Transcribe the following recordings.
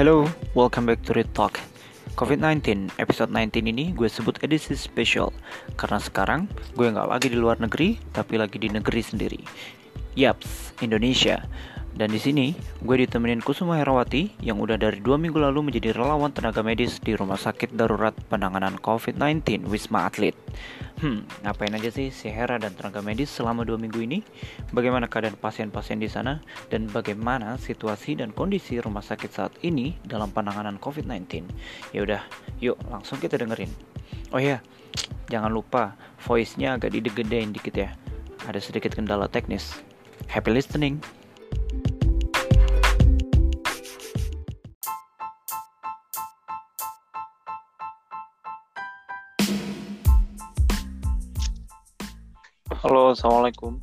Hello, welcome back to Read Talk. COVID-19 episode 19 ini gue sebut edisi spesial karena sekarang gue nggak lagi di luar negeri tapi lagi di negeri sendiri. Yaps, Indonesia. Dan di sini gue ditemenin Kusuma Herawati yang udah dari dua minggu lalu menjadi relawan tenaga medis di Rumah Sakit Darurat Penanganan COVID-19 Wisma Atlet. Hmm, ngapain aja sih si Hera dan tenaga medis selama dua minggu ini? Bagaimana keadaan pasien-pasien di sana? Dan bagaimana situasi dan kondisi rumah sakit saat ini dalam penanganan COVID-19? Ya udah, yuk langsung kita dengerin. Oh ya, jangan lupa voice-nya agak didegedein dikit ya. Ada sedikit kendala teknis. Happy listening. Halo, assalamualaikum.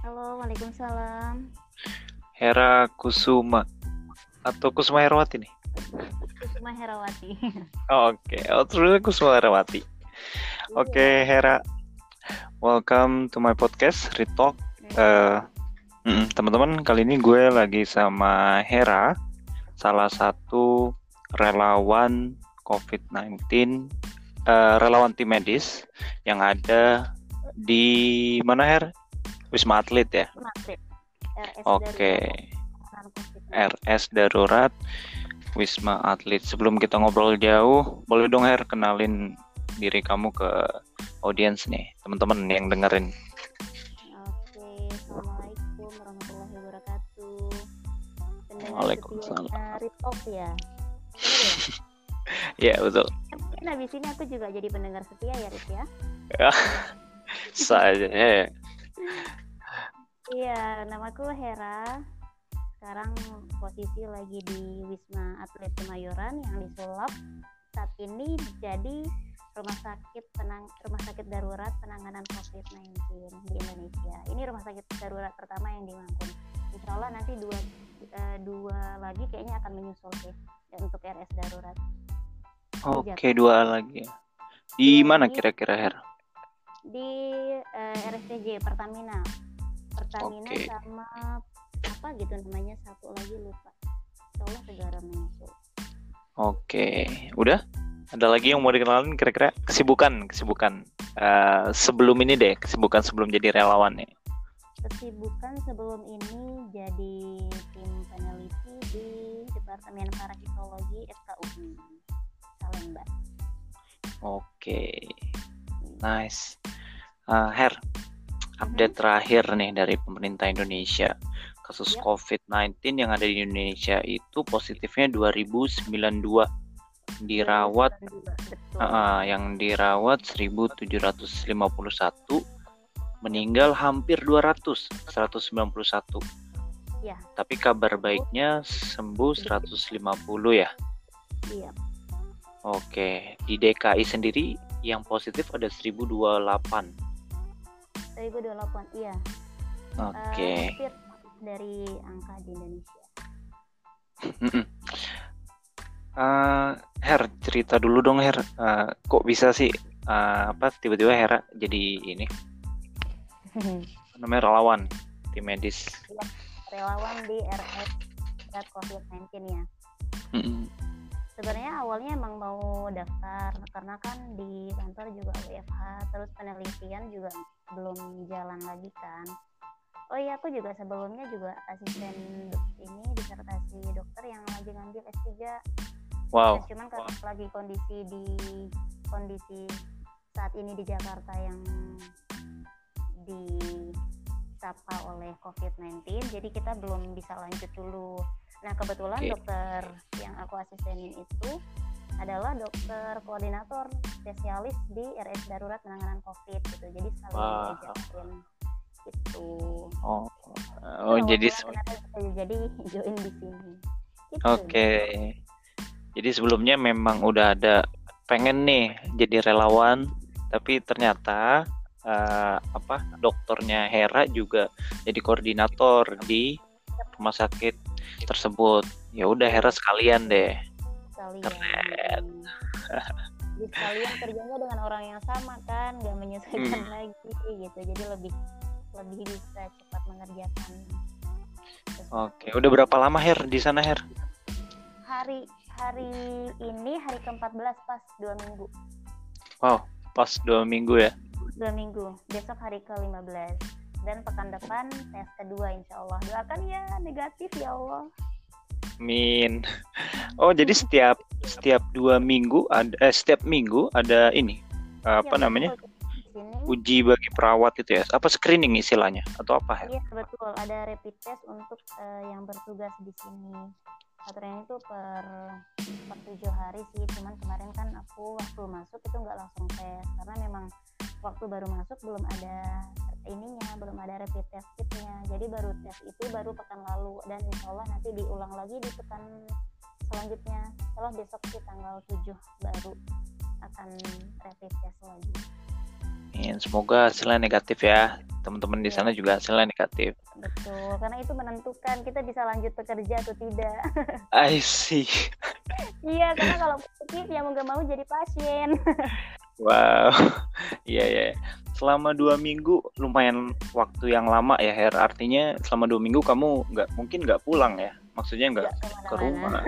Halo, waalaikumsalam. Hera Kusuma atau Kusuma Herawati nih? Kusuma Herawati. Oh, Oke, oh terus Kusuma Herawati. Oke, Hera. Welcome to my podcast Read Talk. Eh, mm, teman-teman, kali ini gue lagi sama Hera, salah satu relawan COVID-19, eh, relawan tim medis yang ada di mana Her? Wisma Atlet ya. Madrid. RS Oke. Darurat COVID. RS darurat Wisma Atlet. Sebelum kita ngobrol jauh, boleh dong Her kenalin diri kamu ke audiens nih, teman-teman yang dengerin. Oke, assalamualaikum warahmatullahi wabarakatuh. Pendengar Waalaikumsalam. Read Talk ya. Bener ya? Ya betul. Mungkin habis ini aku juga jadi pendengar setia ya, Rit ya. Saja. Eh. Iya, namaku Hera. Sekarang posisi lagi di Wisma Atlet Kemayoran yang disulap saat ini jadi rumah sakit penang rumah sakit darurat penanganan COVID-19 di Indonesia. Ini rumah sakit darurat pertama yang di Mangkun. Insya Allah nanti dua eh, dua lagi kayaknya akan menyusul sih ya, untuk RS darurat. Oke, dua lagi. ya. Di mana kira-kira Her? Di eh, RSCJ Pertamina. Pertamina Oke. sama apa gitu namanya satu lagi lupa. Insya Allah segera menyusul. Oke, udah? Ada lagi yang mau dikenalin kira-kira kesibukan, kesibukan Eh, sebelum ini deh, kesibukan sebelum jadi relawan nih. Kesibukan sebelum ini jadi tim peneliti di Departemen Parasitologi FKUI Salemba. Oke, nice. Eh, Her, update terakhir nih dari pemerintah Indonesia. Kasus Yap. COVID-19 yang ada di Indonesia itu positifnya 2092 dirawat. Ah, yang dirawat 1751 meninggal hampir 200 191 Ya. tapi kabar baiknya sembuh 150 ya Iya. oke di DKI sendiri yang positif ada 1028 2028 iya. oke Eh, hampir dari angka di Indonesia. Eh, Her cerita dulu dong Her Eh, kok bisa sih eh, apa tiba-tiba Hera jadi ini namanya relawan tim medis Relawan di RS saat COVID-19 ya. Sebenarnya awalnya emang mau daftar karena kan di kantor juga WFH terus penelitian juga belum jalan lagi kan. Oh iya aku juga sebelumnya juga asisten ini disertasi dokter yang lagi ngambil S3 wow. Nah, cuman karena lagi kondisi di kondisi saat ini di Jakarta yang disapa oleh COVID-19 jadi kita belum bisa lanjut dulu nah kebetulan Oke. dokter yang aku asistenin itu adalah dokter koordinator spesialis di RS darurat penanganan COVID gitu jadi Wah. diajakin gitu Oh, oh Nah, jadi bisa jadi join di sini Gitu. oke. Jadi sebelumnya memang udah ada pengen nih jadi relawan, tapi ternyata eh, apa dokternya Hera juga jadi koordinator di rumah sakit tersebut. Ya udah Hera sekalian deh. sekalian Keren. Jadi sekalian kerjanya dengan orang yang sama kan nggak menyesuaikan Hmm. lagi gitu jadi lebih lebih bisa cepat mengerjakan Oke, udah berapa lama Her di sana Her? hari hari ini hari ke-14 pas dua minggu Wow, pas dua minggu ya. dua minggu besok hari ke-15 dan pekan depan tes kedua insya Allah doakan ya negatif ya Allah Min. Oh, jadi setiap setiap dua minggu ada eh, setiap minggu ada ini apa Ya, namanya betul. Uji bagi perawat itu ya? Apa screening istilahnya atau apa ya? Iya betul ada rapid test untuk eh, yang bertugas di sini. Aturannya itu per per tujuh hari sih. Cuman kemarin kan aku waktu masuk itu nggak langsung tes karena memang waktu baru masuk belum ada ininya, belum ada rapid test kitnya. Jadi baru tes itu baru pekan lalu dan insya Allah nanti diulang lagi di pekan selanjutnya. Setelah besok sih tanggal 7 baru akan rapid test lagi. Semoga hasilnya negatif ya. Teman-teman di Iya. sana juga hasilnya negatif. Betul, karena itu menentukan kita bisa lanjut bekerja atau tidak. I see. Iya, karena kalau positif ya mau gak mau jadi pasien. Wow. Iya ya. Selama dua minggu lumayan waktu yang lama ya Her. Artinya selama dua minggu kamu nggak mungkin nggak pulang ya. Maksudnya nggak ke rumah.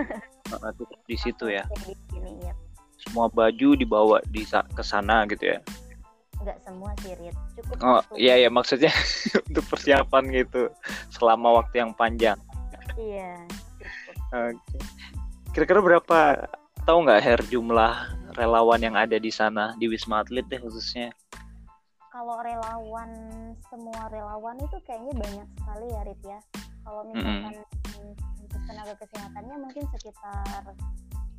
Nggak tetap di situ ya. Stay Di sini ya. Semua baju dibawa di ke sana gitu ya. Nggak semua sih, Rit. Cukup Oh iya ya maksudnya untuk persiapan gitu selama waktu yang panjang. Iya. Oke. Kira-kira berapa tahu nggak Her jumlah relawan yang ada di sana di Wisma Atlet deh khususnya? Kalau relawan, semua relawan itu kayaknya banyak sekali ya, Rit ya. Kalau misalkan untuk tenaga kesehatannya mungkin sekitar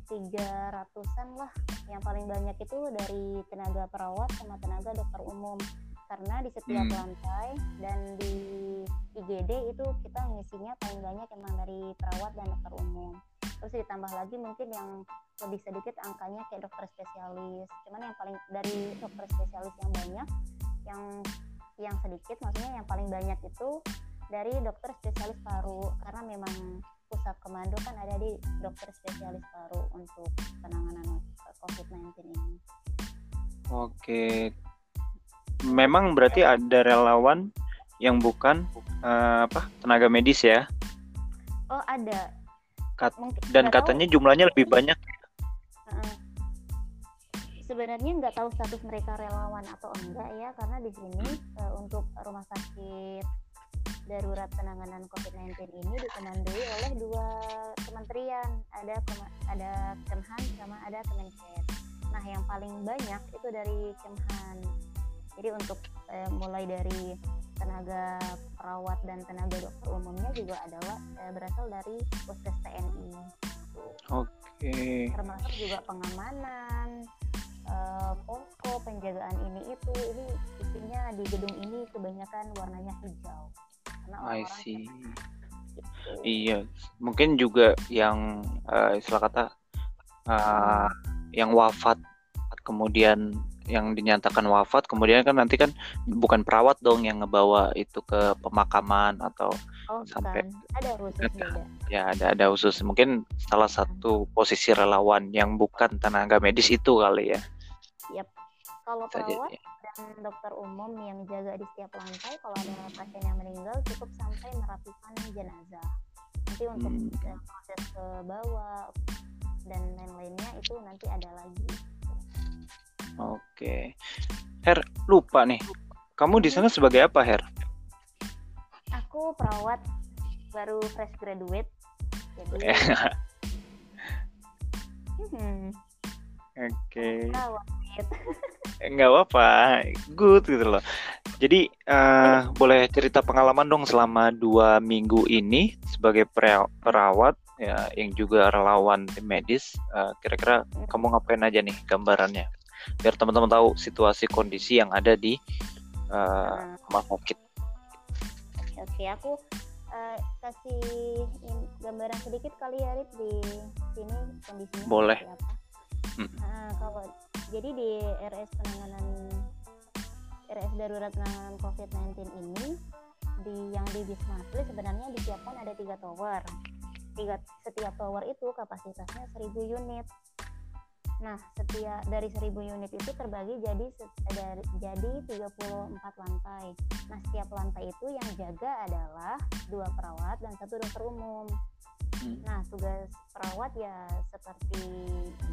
tiga ratusan lah. Yang paling banyak itu dari tenaga perawat sama tenaga dokter umum. Karena di setiap Hmm. lantai dan di IGD itu kita ngisinya paling banyak emang dari perawat dan dokter umum. Terus ditambah lagi mungkin yang lebih sedikit angkanya kayak dokter spesialis. Cuman yang paling dari dokter spesialis yang banyak, yang yang sedikit maksudnya yang paling banyak itu dari dokter spesialis paru karena memang pusat komando kan ada di dokter spesialis paru untuk penanganan COVID-19 ini. Oke. Memang berarti ada relawan yang bukan eh, apa tenaga medis ya? Oh ada. Kat- Mungkin Dan tahu, katanya jumlahnya lebih banyak. Sebenarnya nggak tahu status mereka relawan atau enggak ya karena di sini eh, untuk rumah sakit darurat penanganan COVID-19 ini dikomandoi oleh dua kementerian ada ada Kemhan sama ada Kemenkes. Nah yang paling banyak itu dari Kemhan. Jadi untuk eh, mulai dari tenaga perawat dan tenaga dokter umumnya juga adalah eh, berasal dari Puskes TNI. Oke. Termasuk juga pengamanan, eh, posko penjagaan ini itu ini isinya di gedung ini kebanyakan warnanya hijau. Karena I see. gitu. Iya, mungkin juga yang eh, istilah kata eh, yang wafat kemudian yang dinyatakan wafat kemudian kan nanti kan bukan perawat dong yang ngebawa itu ke pemakaman atau Oh, sampai- bukan. Ada khusus beda. ya ada ada khusus mungkin salah satu posisi relawan yang bukan tenaga medis itu kali ya Kalau bisa perawat dan dokter umum yang jaga di setiap lantai, kalau ada pasien yang meninggal cukup sampai merapikan jenazah. Nanti untuk Hmm. proses ke bawah dan lain-lainnya itu nanti ada lagi. Oke, Her lupa nih, kamu di sana sebagai apa Her? Aku perawat baru fresh graduate, jadi hmm, Oke. perawat. nggak apa-apa. Good gitu loh. Jadi eh, boleh. cerita pengalaman dong selama dua minggu ini sebagai pera- perawat ya yang juga relawan tim medis. Eh, kira-kira kamu ngapain aja nih gambarannya? Biar teman-teman tahu situasi kondisi yang ada di eh, Nah, rumah sakit. Oke, aku eh, kasih gambaran sedikit kali ya Rit di sini kondisinya Boleh. apa. Mm. Nah, kalau jadi di RS penanganan RS darurat penanganan COVID-19 ini di yang di Wisma Atlet sebenarnya disiapkan ada tiga tower. Tiga, setiap tower itu kapasitasnya 1000 unit. Nah, setiap dari 1000 unit itu terbagi jadi dari jadi 34 lantai. Nah, setiap lantai itu yang jaga adalah dua perawat dan satu dokter umum. Hmm. Nah, tugas perawat ya seperti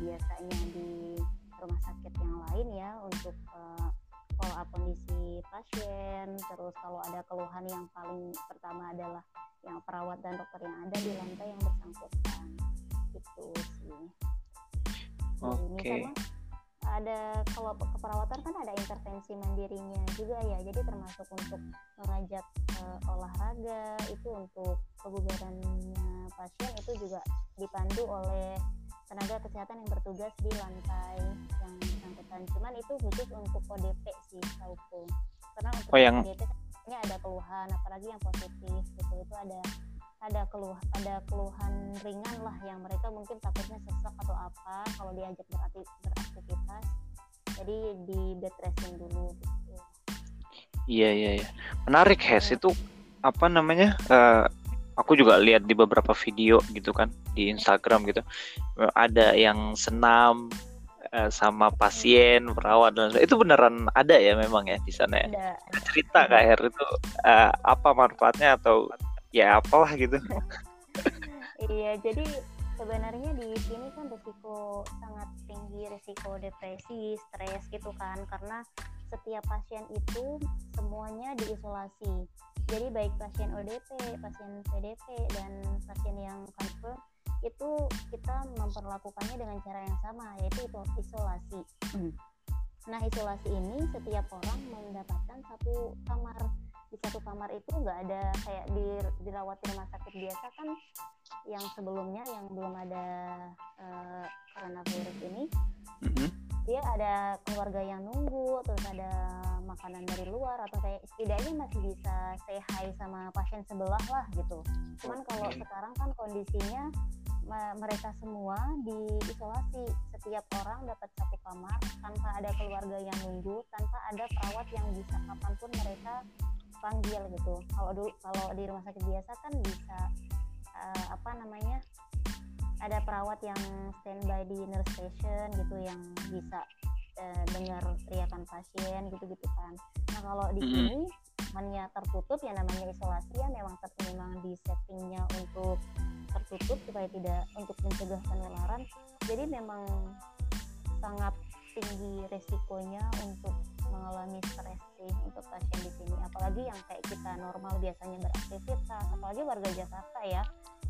biasanya di rumah sakit yang lain ya untuk uh, follow up kondisi pasien. Terus kalau ada keluhan yang paling pertama adalah yang perawat dan dokter yang ada di lantai yang bersangkutan. Itu sih. Oke. Okay. Ada kalau keperawatan kan ada intervensi mandirinya juga ya. Jadi termasuk untuk mengajak uh, olahraga itu untuk kebugarannya pasien itu juga dipandu oleh tenaga kesehatan yang bertugas di lantai yang bersangkutan. Cuman itu khusus untuk ODP sih, tahuku. Karena untuk oh, yang... ODP ini ada keluhan, apalagi yang positif gitu itu ada ada keluh ada keluhan ringan lah yang mereka mungkin takutnya sesak atau apa kalau diajak beraktivitas jadi di bed resting dulu gitu. Iya iya iya. Menarik Hes itu apa namanya? Uh, aku juga lihat di beberapa video gitu kan di Instagram gitu ada yang senam uh, sama pasien perawat dan itu beneran ada ya memang ya di sana ya ada. cerita kak Her itu uh, apa manfaatnya atau ya apalah gitu iya jadi sebenarnya di sini kan risiko sangat tinggi risiko depresi stres gitu kan karena setiap pasien itu semuanya diisolasi jadi baik pasien ODP, pasien PDP dan pasien yang confirm itu kita memperlakukannya dengan cara yang sama yaitu itu isolasi. Hmm. Nah isolasi ini setiap orang mendapatkan satu kamar di satu kamar itu nggak ada kayak di dirawat di rumah sakit biasa kan yang sebelumnya yang belum ada uh, coronavirus ini mm-hmm. dia ada keluarga yang nunggu terus ada makanan dari luar atau kayak setidaknya masih bisa say hi sama pasien sebelah lah gitu. Cuman kalau sekarang kan kondisinya mereka semua diisolasi setiap orang dapat satu kamar tanpa ada keluarga yang nunggu tanpa ada perawat yang bisa kapan pun mereka panggil gitu kalau dulu kalau di rumah sakit biasa kan bisa uh, apa namanya ada perawat yang standby di nurse station gitu yang bisa uh, dengar teriakan pasien gitu-gitu kan. Nah kalau di sini namanya tertutup ya namanya isolasi ya memang memang di settingnya untuk tertutup supaya tidak untuk mencegah penularan. Jadi memang sangat tinggi resikonya untuk mengalami stres sih untuk pasien di sini. Apalagi yang kayak kita normal biasanya beraktivitas, apalagi warga Jakarta ya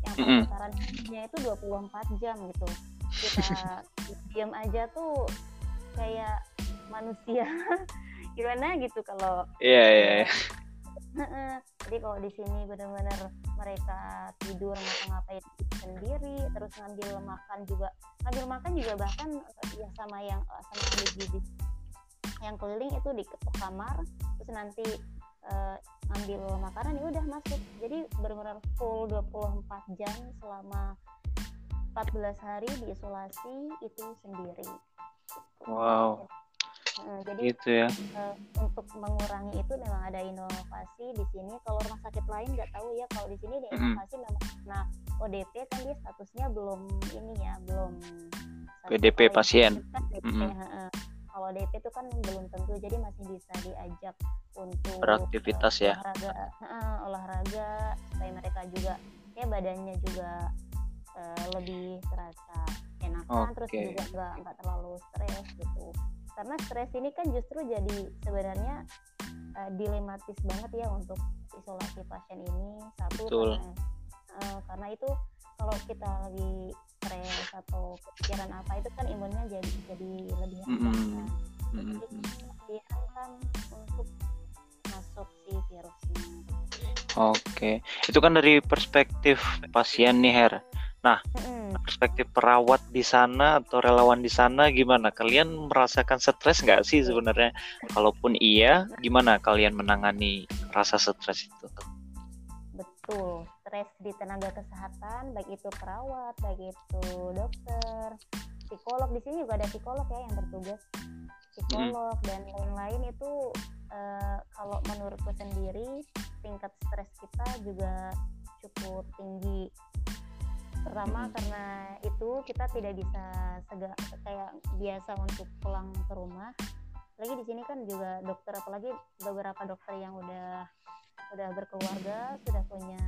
yang penularannya itu 24 jam gitu. Kita diam aja tuh kayak manusia gimana gitu kalau iya yeah, iya yeah. jadi kalau di sini benar-benar mereka tidur ngapa-ngapain sendiri terus ngambil makan juga ngambil makan juga bahkan ya sama yang sama ahli gizi yang keliling itu di kamar terus nanti uh, ngambil makanan ya udah masuk jadi benar-benar full 24 jam selama 14 hari diisolasi itu sendiri Wow. Hmm, jadi gitu ya. Uh, untuk mengurangi itu memang ada inovasi di sini. Kalau rumah sakit lain nggak tahu ya. Kalau di sini di inovasi mm. memang nah ODP kan dia statusnya belum ini ya, belum PDP pasien. Mm -hmm. Kalau DP itu kan belum tentu, jadi masih bisa diajak untuk beraktivitas uh, ya. Olahraga, uh, olahraga supaya mereka juga ya badannya juga uh, lebih terasa enakan okay. terus juga nggak nggak terlalu stres gitu karena stres ini kan justru jadi sebenarnya uh, dilematis banget ya untuk isolasi pasien ini satu Betul. karena uh, karena itu kalau kita lagi stres atau pikiran apa itu kan imunnya jadi jadi lebih mm -hmm. kan jadi kan untuk masuk si virusnya Oke, itu kan dari perspektif pasien nih Her. Nah, mm. perspektif perawat di sana atau relawan di sana gimana? Kalian merasakan stres nggak sih sebenarnya? Kalaupun iya, gimana kalian menangani rasa stres itu? Betul, stres di tenaga kesehatan, baik itu perawat, baik itu dokter, psikolog. Di sini juga ada psikolog ya yang bertugas. Psikolog dan lain-lain itu uh, kalau menurutku sendiri tingkat stres kita juga cukup tinggi. Pertama hmm. karena itu kita tidak bisa sega kayak biasa untuk pulang ke rumah. Lagi di sini kan juga dokter apalagi beberapa dokter yang udah udah berkeluarga sudah punya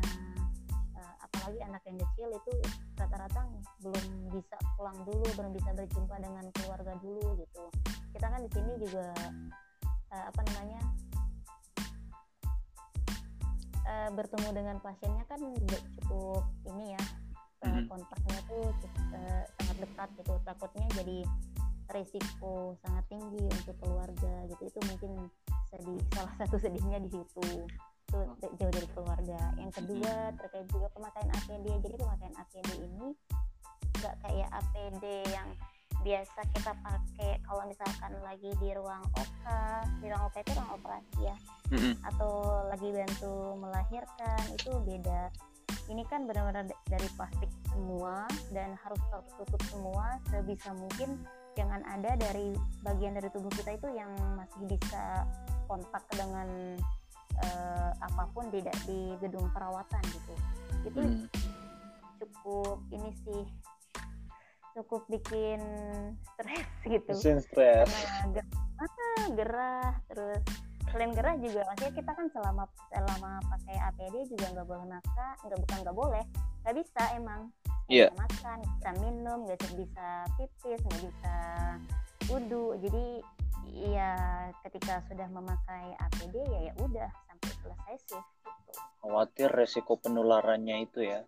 uh, apalagi anak yang kecil itu rata-rata belum bisa pulang dulu belum bisa berjumpa dengan keluarga dulu gitu. Kita kan di sini juga uh, apa namanya uh, bertemu dengan pasiennya kan cukup ini ya uh, kontaknya tuh uh, sangat dekat gitu. Takutnya jadi resiko sangat tinggi untuk keluarga gitu. Itu mungkin sedih salah satu sedihnya di situ. itu. Jauh dari keluarga. Yang kedua terkait juga pemakaian APD jadi pemakaian APD ini nggak kayak APD yang biasa kita pakai kalau misalkan lagi di ruang OK di ruang OK itu ruang operasi ya. Mm-hmm. atau lagi bantu melahirkan itu beda. Ini kan benar-benar dari plastik semua dan harus tertutup semua sebisa mungkin. Jangan ada dari bagian dari tubuh kita itu yang masih bisa kontak dengan uh, apa pun tidak di gedung perawatan gitu itu hmm. cukup ini sih cukup bikin stres gitu stres gerah, gerah terus selain gerah juga maksudnya kita kan selama selama pakai APD juga nggak boleh makan nggak bukan nggak boleh nggak bisa emang yeah. bisa makan bisa minum nggak bisa pipis nggak bisa wudhu. Jadi ya ketika sudah memakai APD ya ya udah sampai selesai sih gitu. khawatir resiko penularannya itu ya?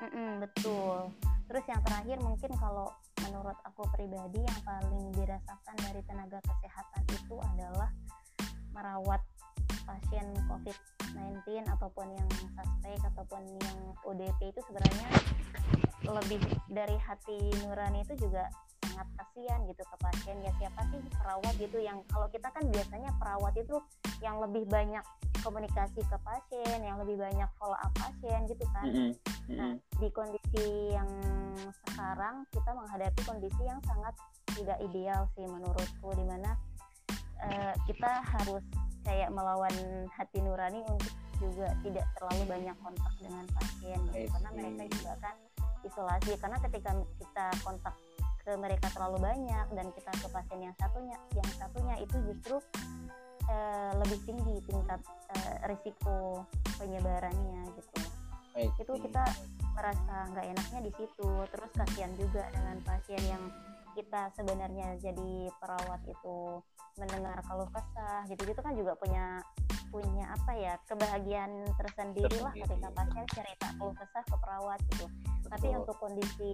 Mm-mm, betul. Terus yang terakhir mungkin kalau menurut aku pribadi yang paling dirasakan dari tenaga kesehatan itu adalah merawat pasien COVID-19 ataupun yang suspek ataupun yang ODP itu sebenarnya lebih dari hati nurani itu juga sangat kasihan gitu ke pasien. Ya siapa sih perawat gitu yang kalau kita kan biasanya perawat itu yang lebih banyak komunikasi ke pasien yang lebih banyak follow up pasien gitu kan. Mm -hmm. nah di kondisi yang sekarang kita menghadapi kondisi yang sangat tidak ideal sih menurutku di mana uh, kita harus kayak melawan hati nurani untuk juga tidak terlalu banyak kontak dengan pasien gitu. karena mereka juga kan isolasi. Karena ketika kita kontak ke mereka terlalu banyak dan kita ke pasien yang satunya yang satunya itu justru uh, lebih tinggi tingkat uh, risiko penyebarannya gitu. Itu kita merasa nggak enaknya di situ. Terus kasihan juga dengan pasien yang kita sebenarnya jadi perawat itu mendengar kalau kesah gitu-gitu kan juga punya punya apa ya kebahagiaan tersendiri lah ketika pasien cerita kalau kesah ke perawat gitu. Betul. tapi untuk kondisi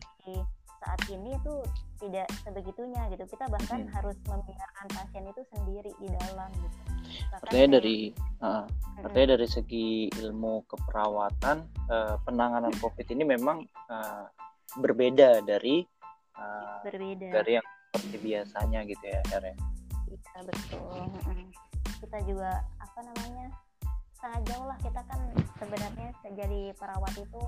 saat ini itu tidak sebegitunya gitu. Kita bahkan hmm. harus membiarkan pasien itu sendiri di dalam gitu. Artinya dari uh, artinya dari segi ilmu keperawatan uh, penanganan covid ini memang uh, berbeda dari uh, berbeda. dari yang seperti biasanya gitu ya Her ya? Iya betul. Kita juga apa namanya sangat jauh lah. Kita kan sebenarnya jadi perawat itu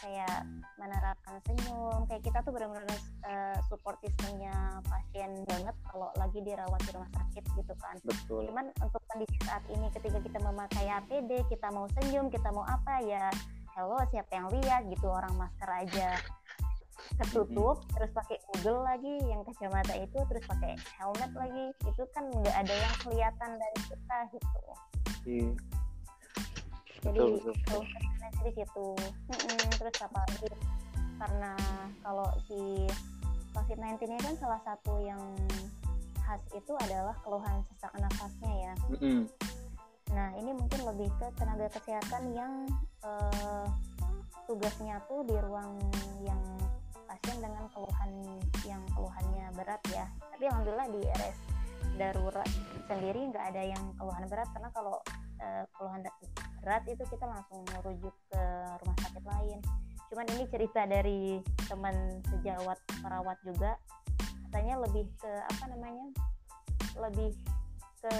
kayak menerapkan senyum kayak kita tuh benar-benar uh, support sistemnya pasien banget kalau lagi dirawat di rumah sakit gitu kan. Betul. Cuman untuk kondisi saat ini ketika kita memakai APD kita mau senyum kita mau apa ya hello siapa yang lihat gitu orang masker aja. Ketutup mm-hmm. terus pakai Google lagi yang kacamata itu terus pakai helmet lagi. Itu kan nggak ada yang kelihatan dari kita gitu. Iya. Jadi kalau di situ hmm, terus apa lagi? Karena kalau si COVID-19 ini kan salah satu yang khas itu adalah keluhan sesak nafasnya ya. Mm-hmm. nah ini mungkin lebih ke tenaga kesehatan yang uh, tugasnya tuh di ruang yang pasien dengan keluhan yang keluhannya berat ya. Tapi alhamdulillah di RS darurat sendiri nggak ada yang keluhan berat karena kalau uh, keluhan berat itu kita langsung merujuk ke rumah sakit lain. Cuman ini cerita dari teman sejawat perawat juga. Katanya lebih ke apa namanya lebih ke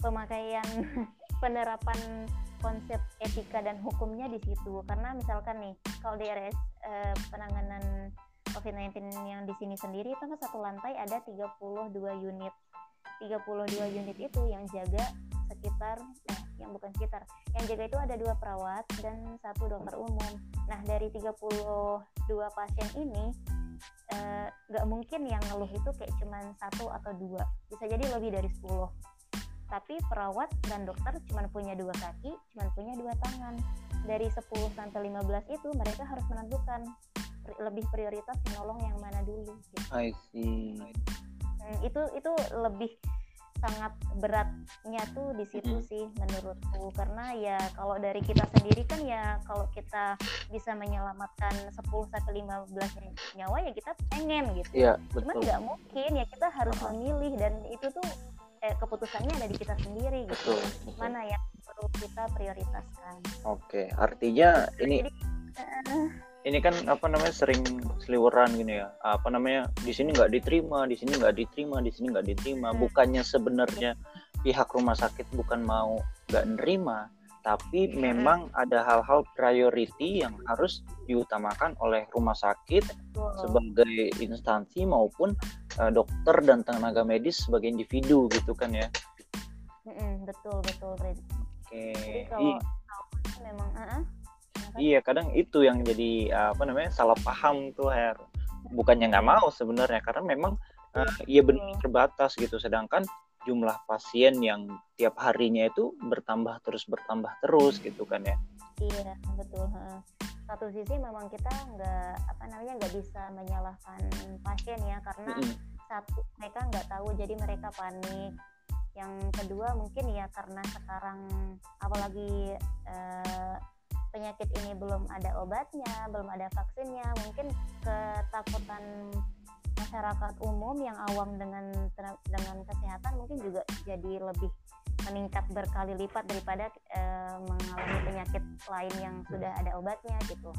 pemakaian penerapan konsep etika dan hukumnya di situ. Karena misalkan nih kalau di RS eh, penanganan COVID-19 yang di sini sendiri itu kan satu lantai ada 32 unit 32 unit itu yang jaga sekitar eh yang bukan sekitar yang jaga itu ada dua perawat dan satu dokter umum nah dari 32 pasien ini nggak eh, mungkin yang ngeluh itu kayak cuman satu atau dua bisa jadi lebih dari 10 tapi perawat dan dokter cuma punya dua kaki cuma punya dua tangan dari 10 sampai 15 itu mereka harus menentukan lebih prioritas menolong yang mana dulu gitu. I see. Hmm, itu itu lebih sangat beratnya tuh di situ sih menurutku karena ya kalau dari kita sendiri kan ya kalau kita bisa menyelamatkan 10 sampai 15 nyawa ya kita pengen gitu. Iya, Cuman nggak mungkin ya kita harus memilih dan itu tuh eh, keputusannya ada di kita sendiri gitu. Betul, betul. Mana yang perlu kita prioritaskan. Oke, artinya ini Jadi eh, ini kan apa namanya sering seliweran gini ya. Apa namanya di sini nggak diterima, di sini nggak diterima, di sini nggak diterima. Hmm. Bukannya sebenarnya pihak rumah sakit bukan mau nggak nerima, tapi memang ada hal-hal priority yang harus diutamakan oleh rumah sakit sebagai instansi maupun eh, dokter dan tenaga medis sebagai individu gitu kan ya. Betul betul. Oke. Jadi I- kalau memang ah, kenapa? Iya, kadang itu yang jadi uh, apa namanya salah paham tuh Her. Bukannya nggak mau sebenarnya karena memang uh, iya benar terbatas gitu. Sedangkan jumlah pasien yang tiap harinya itu bertambah terus bertambah terus gitu kan ya. Iya betul. Satu sisi memang kita nggak apa namanya nggak bisa menyalahkan pasien ya karena Mm-mm. satu mereka nggak tahu jadi mereka panik. Yang kedua mungkin ya karena sekarang apalagi eh, penyakit ini belum ada obatnya, belum ada vaksinnya, mungkin ketakutan masyarakat umum yang awam dengan dengan kesehatan mungkin juga jadi lebih meningkat berkali lipat daripada eh, mengalami penyakit lain yang sudah ada obatnya gitu.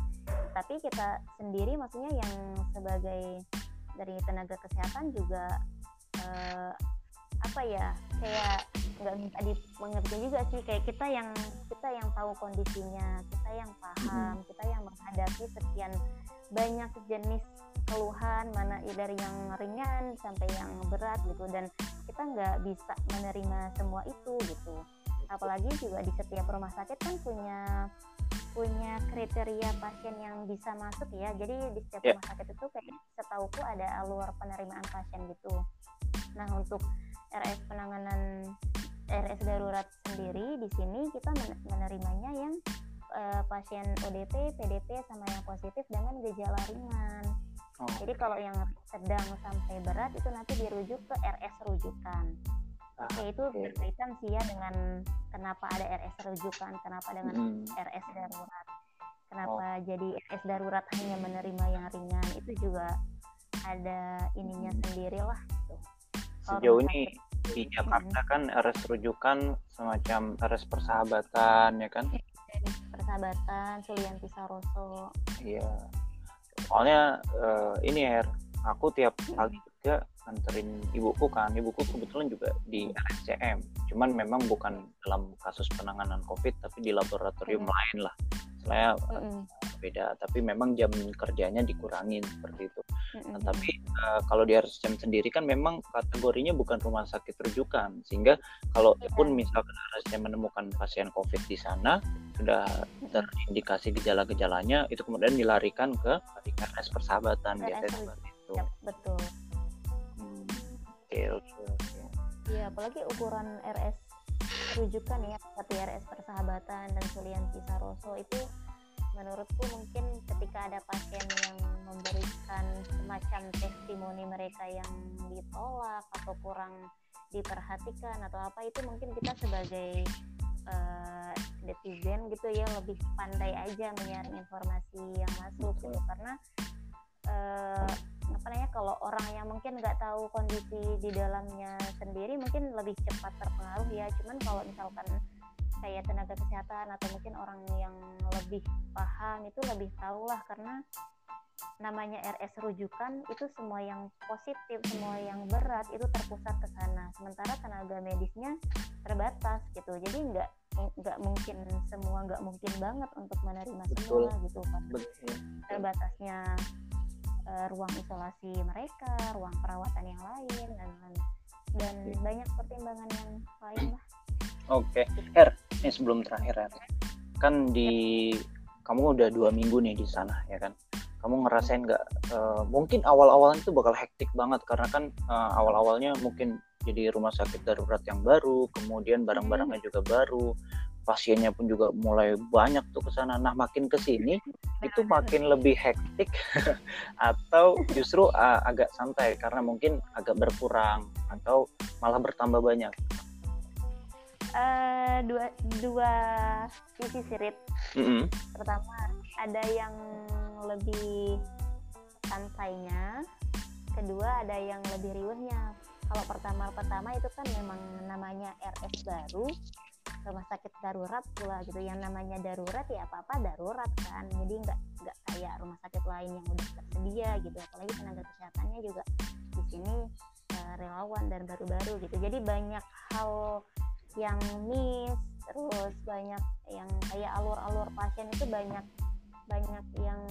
Tapi kita sendiri maksudnya yang sebagai dari tenaga kesehatan juga eh, apa ya kayak nggak minta dimengerti juga sih kayak kita yang kita yang tahu kondisinya kita yang paham kita yang menghadapi sekian banyak jenis keluhan mana dari yang ringan sampai yang berat gitu dan kita nggak bisa menerima semua itu gitu. Apalagi juga di setiap rumah sakit kan punya punya kriteria pasien yang bisa masuk ya. Jadi di setiap Ya. rumah sakit itu kayak setauku ada alur penerimaan pasien gitu. Nah untuk RS penanganan RS darurat sendiri di sini kita men- menerimanya yang eh, pasien ODP, PDP sama yang positif dengan gejala ringan. Oh, Jadi kalau yang sedang sampai berat itu nanti dirujuk ke RS rujukan. Ah, Oke, itu oke. berkaitan sih ya dengan kenapa ada RS rujukan, kenapa dengan Mm-mm. RS darurat. Kenapa jadi RS darurat hanya menerima yang ringan itu juga ada ininya sendiri lah. Gitu. Sejauh ini di Jakarta kan RS rujukan semacam RS persahabatan ya kan? persahabatan Sulianti Saroso Iya. Soalnya eh, ini Her, aku tiap pagi juga anterin ibuku kan. Ibuku kebetulan juga di RSCM. Cuman memang bukan dalam kasus penanganan COVID tapi di laboratorium Hmm. lain lah. Saya Mm-mm, beda, tapi memang jam kerjanya dikurangin seperti itu. mm-mm. Nah, tapi eh, kalau di RSCM sendiri kan memang kategorinya bukan rumah sakit rujukan, sehingga kalau Iya. pun misalkan RSCM menemukan pasien COVID di sana sudah terindikasi gejala-gejalanya, itu kemudian dilarikan ke RS Persahabatan RS biasanya seperti itu. Yap, betul Hmm, Oke oke oke. Iya, apalagi ukuran RS rujukan ya seperti RS Persahabatan dan Sulianti Saroso itu menurutku mungkin ketika ada pasien yang memberikan semacam testimoni mereka yang ditolak atau kurang diperhatikan atau apa itu mungkin kita sebagai netizen gitu ya lebih pandai aja menyaring informasi yang masuk gitu karena eh, apa namanya kalau orang yang mungkin nggak tahu kondisi di dalamnya sendiri mungkin lebih cepat terpengaruh ya. Cuman kalau misalkan kayak tenaga kesehatan atau mungkin orang yang lebih paham itu lebih tahu lah karena namanya RS rujukan itu semua yang positif semua yang berat itu terpusat ke sana. Sementara tenaga medisnya terbatas gitu. Jadi nggak nggak mungkin semua nggak mungkin banget untuk menerima Betul. semua gitu kan terbatasnya eh, ruang isolasi mereka, ruang perawatan yang lain dan dan Oke. banyak pertimbangan yang lain lah. Oke, Her, ini sebelum terakhir Her. Kan di kamu udah dua minggu nih di sana ya kan. Kamu ngerasain nggak? eh, mungkin awal-awalnya itu bakal hektik banget karena kan eh, awal-awalnya mungkin jadi rumah sakit darurat yang baru kemudian barang-barangnya juga baru pasiennya pun juga mulai banyak tuh ke sana. Nah makin ke sini itu makin lebih hektik atau justru uh, agak santai karena mungkin agak berkurang atau malah bertambah banyak? Uh, dua dua sisi sirit mm -hmm. pertama ada yang lebih santainya. Kedua ada yang lebih riuhnya. Kalau pertama pertama itu kan memang namanya RS baru rumah sakit darurat pula gitu. Yang namanya darurat ya apa apa darurat kan. Jadi nggak nggak kayak rumah sakit lain yang udah tersedia gitu. Apalagi tenaga kesehatannya juga di sini uh, relawan dan baru-baru gitu. Jadi banyak hal yang miss terus banyak yang kayak alur-alur pasien itu banyak banyak yang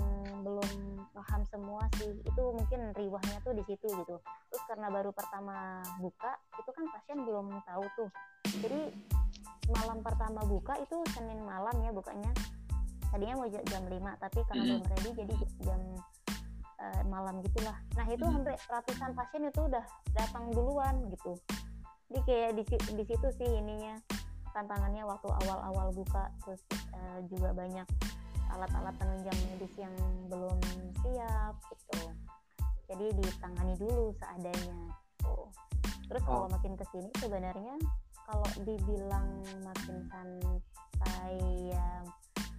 belum paham semua sih. Itu mungkin riwahnya tuh di situ gitu. Terus karena baru pertama buka itu kan pasien belum tahu tuh. Jadi malam pertama buka itu Senin malam ya bukanya. Tadinya mau jam 5 tapi karena belum ready jadi jam uh, malam gitulah. Nah itu hampir ratusan pasien itu udah datang duluan gitu. Jadi kayak di, di situ sih ininya tantangannya waktu awal-awal buka terus uh, juga banyak alat-alat penunjang medis yang belum siap gitu. Jadi ditangani dulu seadanya tuh terus oh. kalau makin ke sini sebenarnya kalau dibilang makin santai ya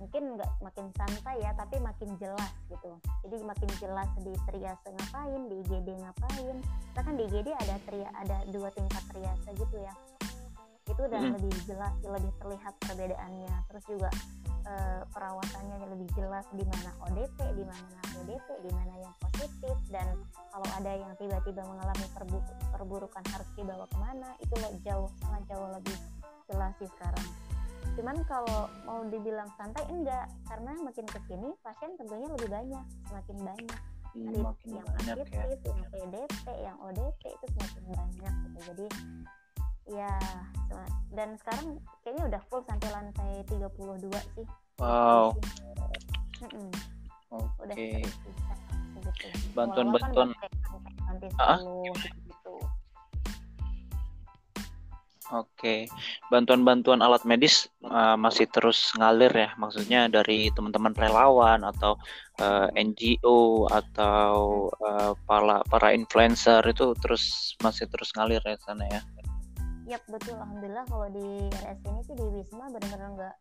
mungkin nggak makin santai ya tapi makin jelas gitu. Jadi makin jelas di triase ngapain di IGD ngapain. Kita kan di IGD ada tria ada dua tingkat triase gitu ya itu udah hmm. lebih jelas lebih terlihat perbedaannya terus juga uh, perawatannya lebih jelas di mana ODP, di mana ODP, di mana yang positif dan kalau ada yang tiba-tiba mengalami perbu perburukan harus dibawa ke mana itu jauh sangat jauh lebih jelas sih sekarang. Cuman kalau mau dibilang santai enggak karena makin ke sini pasien tentunya lebih banyak, semakin banyak. Hmm, makin yang ya. positif, ya. yang PDP, yang ODP itu semakin banyak gitu. Jadi ya dan sekarang kayaknya udah full sampai lantai 32 sih. Wow. Mm oke. okay. bantuan-bantuan ah? gitu. Oke, bantuan-bantuan alat medis uh, masih terus ngalir ya, maksudnya dari teman-teman relawan atau uh, eh, NGO atau uh, para para influencer itu terus masih terus ngalir ya sana ya. Yap betul, alhamdulillah kalau di RS ini sih di Wisma benar-benar nggak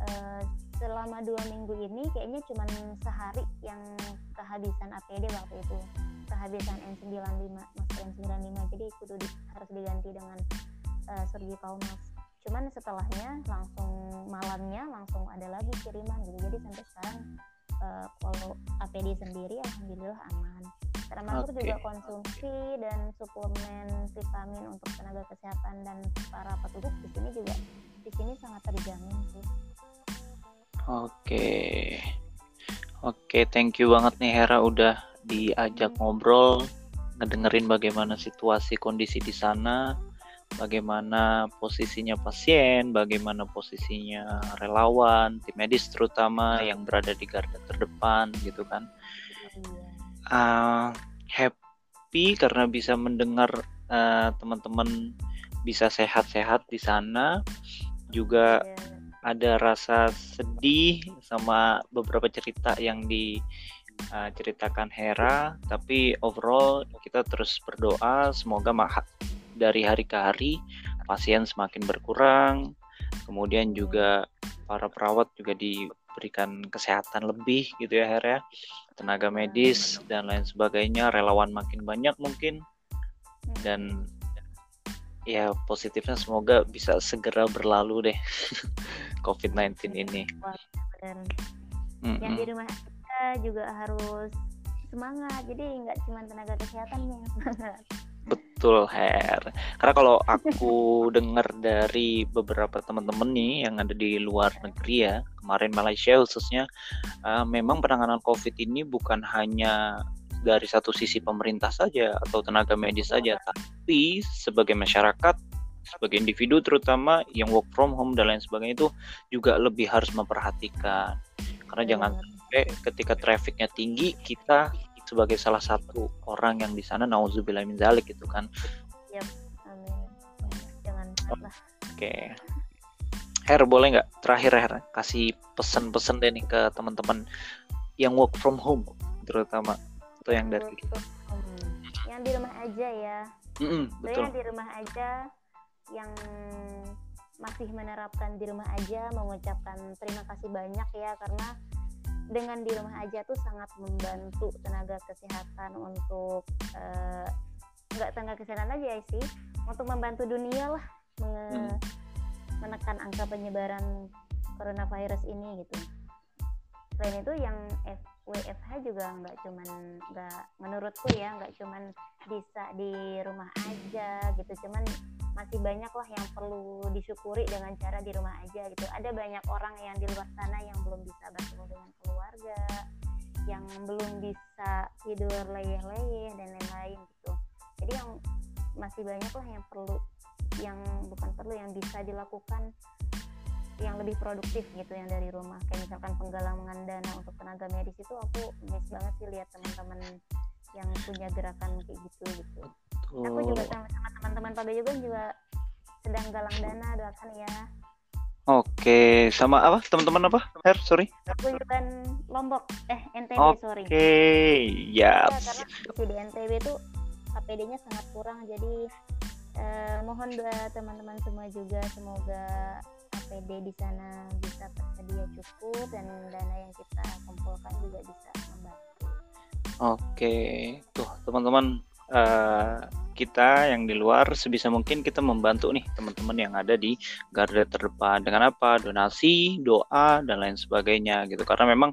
uh, selama dua minggu ini kayaknya cuma sehari yang kehabisan APD waktu itu. Kehabisan N95 masker N95 jadi itu di, harus diganti dengan uh, surgical mask cuman setelahnya langsung malamnya langsung ada lagi kiriman gitu. Jadi sampai sekarang uh, kalau APD sendiri alhamdulillah aman termasuk okay. juga konsumsi dan suplemen vitamin untuk tenaga kesehatan dan para petugas di sini juga di sini sangat terjamin sih. Oke. Okay. Oke, okay, thank you banget nih Hera udah diajak hmm. ngobrol, ngedengerin bagaimana situasi kondisi di sana, bagaimana posisinya pasien, bagaimana posisinya relawan, tim medis terutama yang berada di garda terdepan gitu kan. Uh, happy karena bisa mendengar uh, teman-teman bisa sehat-sehat di sana. Juga yeah. ada rasa sedih sama beberapa cerita yang diceritakan uh, Hera. Tapi overall kita terus berdoa semoga dari hari ke hari pasien semakin berkurang. Kemudian juga para perawat juga diberikan kesehatan lebih gitu ya Hera ya tenaga medis dan lain sebagainya relawan makin banyak mungkin dan ya positifnya semoga bisa segera berlalu deh COVID-19 ini. Dan mm -mm. yang di rumah kita juga harus semangat. Jadi nggak cuma tenaga kesehatan yang semangat. Betul, Her. Karena kalau aku dengar dari beberapa teman-teman nih yang ada di luar negeri ya, kemarin Malaysia khususnya, uh, memang penanganan COVID ini bukan hanya dari satu sisi pemerintah saja atau tenaga medis saja, tapi sebagai masyarakat, sebagai individu terutama yang work from home dan lain sebagainya itu juga lebih harus memperhatikan. Karena jangan sampai ketika trafficnya tinggi kita sebagai salah satu orang yang di sana nauzubillah min zalik gitu kan. Yep. Amin. banget lah Oke. Her boleh nggak terakhir Her kasih pesan-pesan deh nih ke teman-teman yang work from home terutama atau yang dari home. yang di rumah aja ya Mm-mm, Saya betul. yang di rumah aja yang masih menerapkan di rumah aja mengucapkan terima kasih banyak ya karena dengan di rumah aja tuh sangat membantu tenaga kesehatan untuk eh, nggak tenaga kesehatan aja sih untuk membantu dunia lah menge- Hmm. menekan angka penyebaran coronavirus ini gitu. Selain itu yang F- WFH juga nggak cuman nggak menurutku ya nggak cuman bisa di rumah aja gitu cuman masih banyak lah yang perlu disyukuri dengan cara di rumah aja gitu. Ada banyak orang yang di luar sana yang belum bisa bertemu dengan keluarga yang belum bisa tidur leyeh-leyeh dan lain-lain gitu. Jadi yang masih banyak lah yang perlu yang bukan perlu yang bisa dilakukan yang lebih produktif gitu yang dari rumah. Kayak misalkan penggalangan dana untuk tenaga medis itu aku miss banget sih lihat teman-teman yang punya gerakan kayak gitu gitu aku juga Betul. sama, sama teman-teman Pak Bayugan juga sedang galang dana doakan ya Oke, sama apa? Teman-teman apa? Her, sorry. Paguyuban Lombok eh NTB Oke, sorry ya. ya karena di NTB itu APD-nya sangat kurang jadi eh, mohon doa teman-teman semua juga semoga APD di sana bisa tersedia cukup dan dana yang kita kumpulkan juga bisa membantu. Oke, tuh teman-teman eh, kita yang di luar sebisa mungkin kita membantu nih teman-teman yang ada di garda terdepan dengan apa? Donasi, doa dan lain sebagainya gitu. Karena memang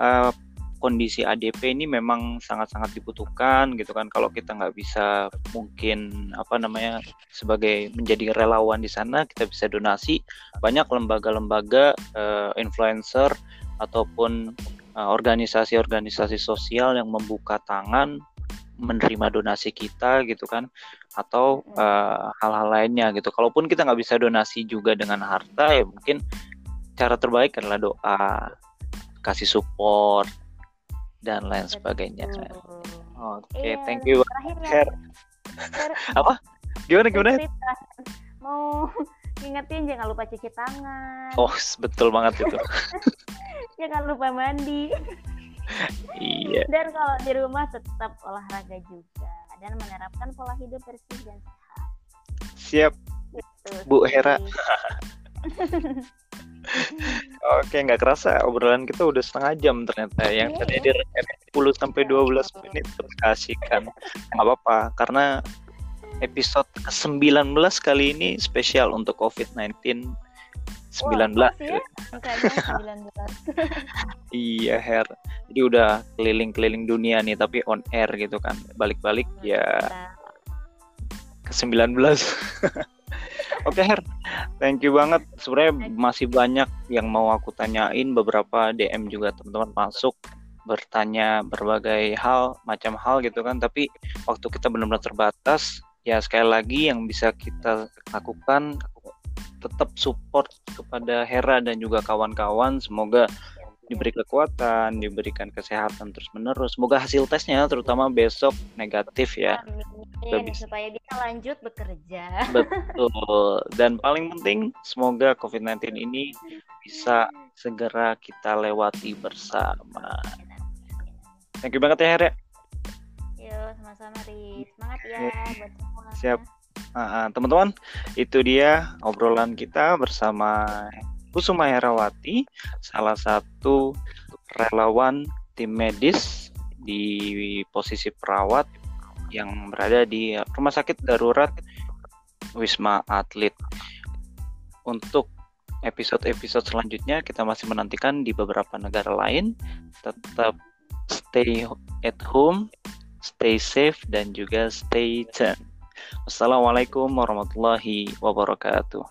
eh, kondisi ADP ini memang sangat-sangat dibutuhkan gitu kan. Kalau kita nggak bisa mungkin apa namanya sebagai menjadi relawan di sana, kita bisa donasi. Banyak lembaga-lembaga eh, influencer ataupun uh, organisasi-organisasi sosial yang membuka tangan menerima donasi kita gitu kan atau Mm. uh, hal-hal lainnya gitu. Kalaupun kita nggak bisa donasi juga dengan harta ya mungkin cara terbaik adalah doa kasih support dan lain sebagainya. Betul. oke Iya, thank you. Terakhir ya, apa? Gimana gimana. Mau ngingetin jangan lupa cuci tangan, oh betul banget itu jangan lupa mandi. iya Dan kalau di rumah tetap olahraga juga dan menerapkan pola hidup bersih dan sehat. siap Gitu Bu. Hera. Oke, nggak kerasa obrolan kita udah setengah jam ternyata. Yang Iya, tadi direkam 10 sampai 12 menit terus kasihkan. Nggak apa-apa, karena episode ke-19 kali ini spesial untuk COVID-19 19 Wah, pas ya, ya. angkanya 19. Iya, Her. Jadi udah keliling-keliling dunia nih, tapi on air gitu kan. Balik-balik ya Nah, ke-19. Oke Her, thank you banget. Sebenarnya masih banyak yang mau aku tanyain, beberapa DM juga teman-teman masuk bertanya berbagai hal, macam hal gitu kan. Tapi waktu kita benar-benar terbatas, ya sekali lagi yang bisa kita lakukan tetap support kepada Hera dan juga kawan-kawan. Semoga diberi kekuatan, diberikan kesehatan terus-menerus. Semoga hasil tesnya terutama besok negatif ya. Amin, supaya bisa lanjut bekerja. Betul. Dan paling penting, semoga COVID-19 ini bisa segera kita lewati bersama. Thank you banget ya, Her. Sama-sama Riz. Semangat ya buat semua. Siap. Ah, teman-teman, itu dia obrolan kita bersama Kusuma Herawati, salah satu relawan tim medis di posisi perawat yang berada di Rumah Sakit Darurat Wisma Atlet. Untuk episode-episode selanjutnya kita masih menantikan di beberapa negara lain. Tetap stay at home, stay safe dan juga stay tuned. Wassalamualaikum warahmatullahi wabarakatuh.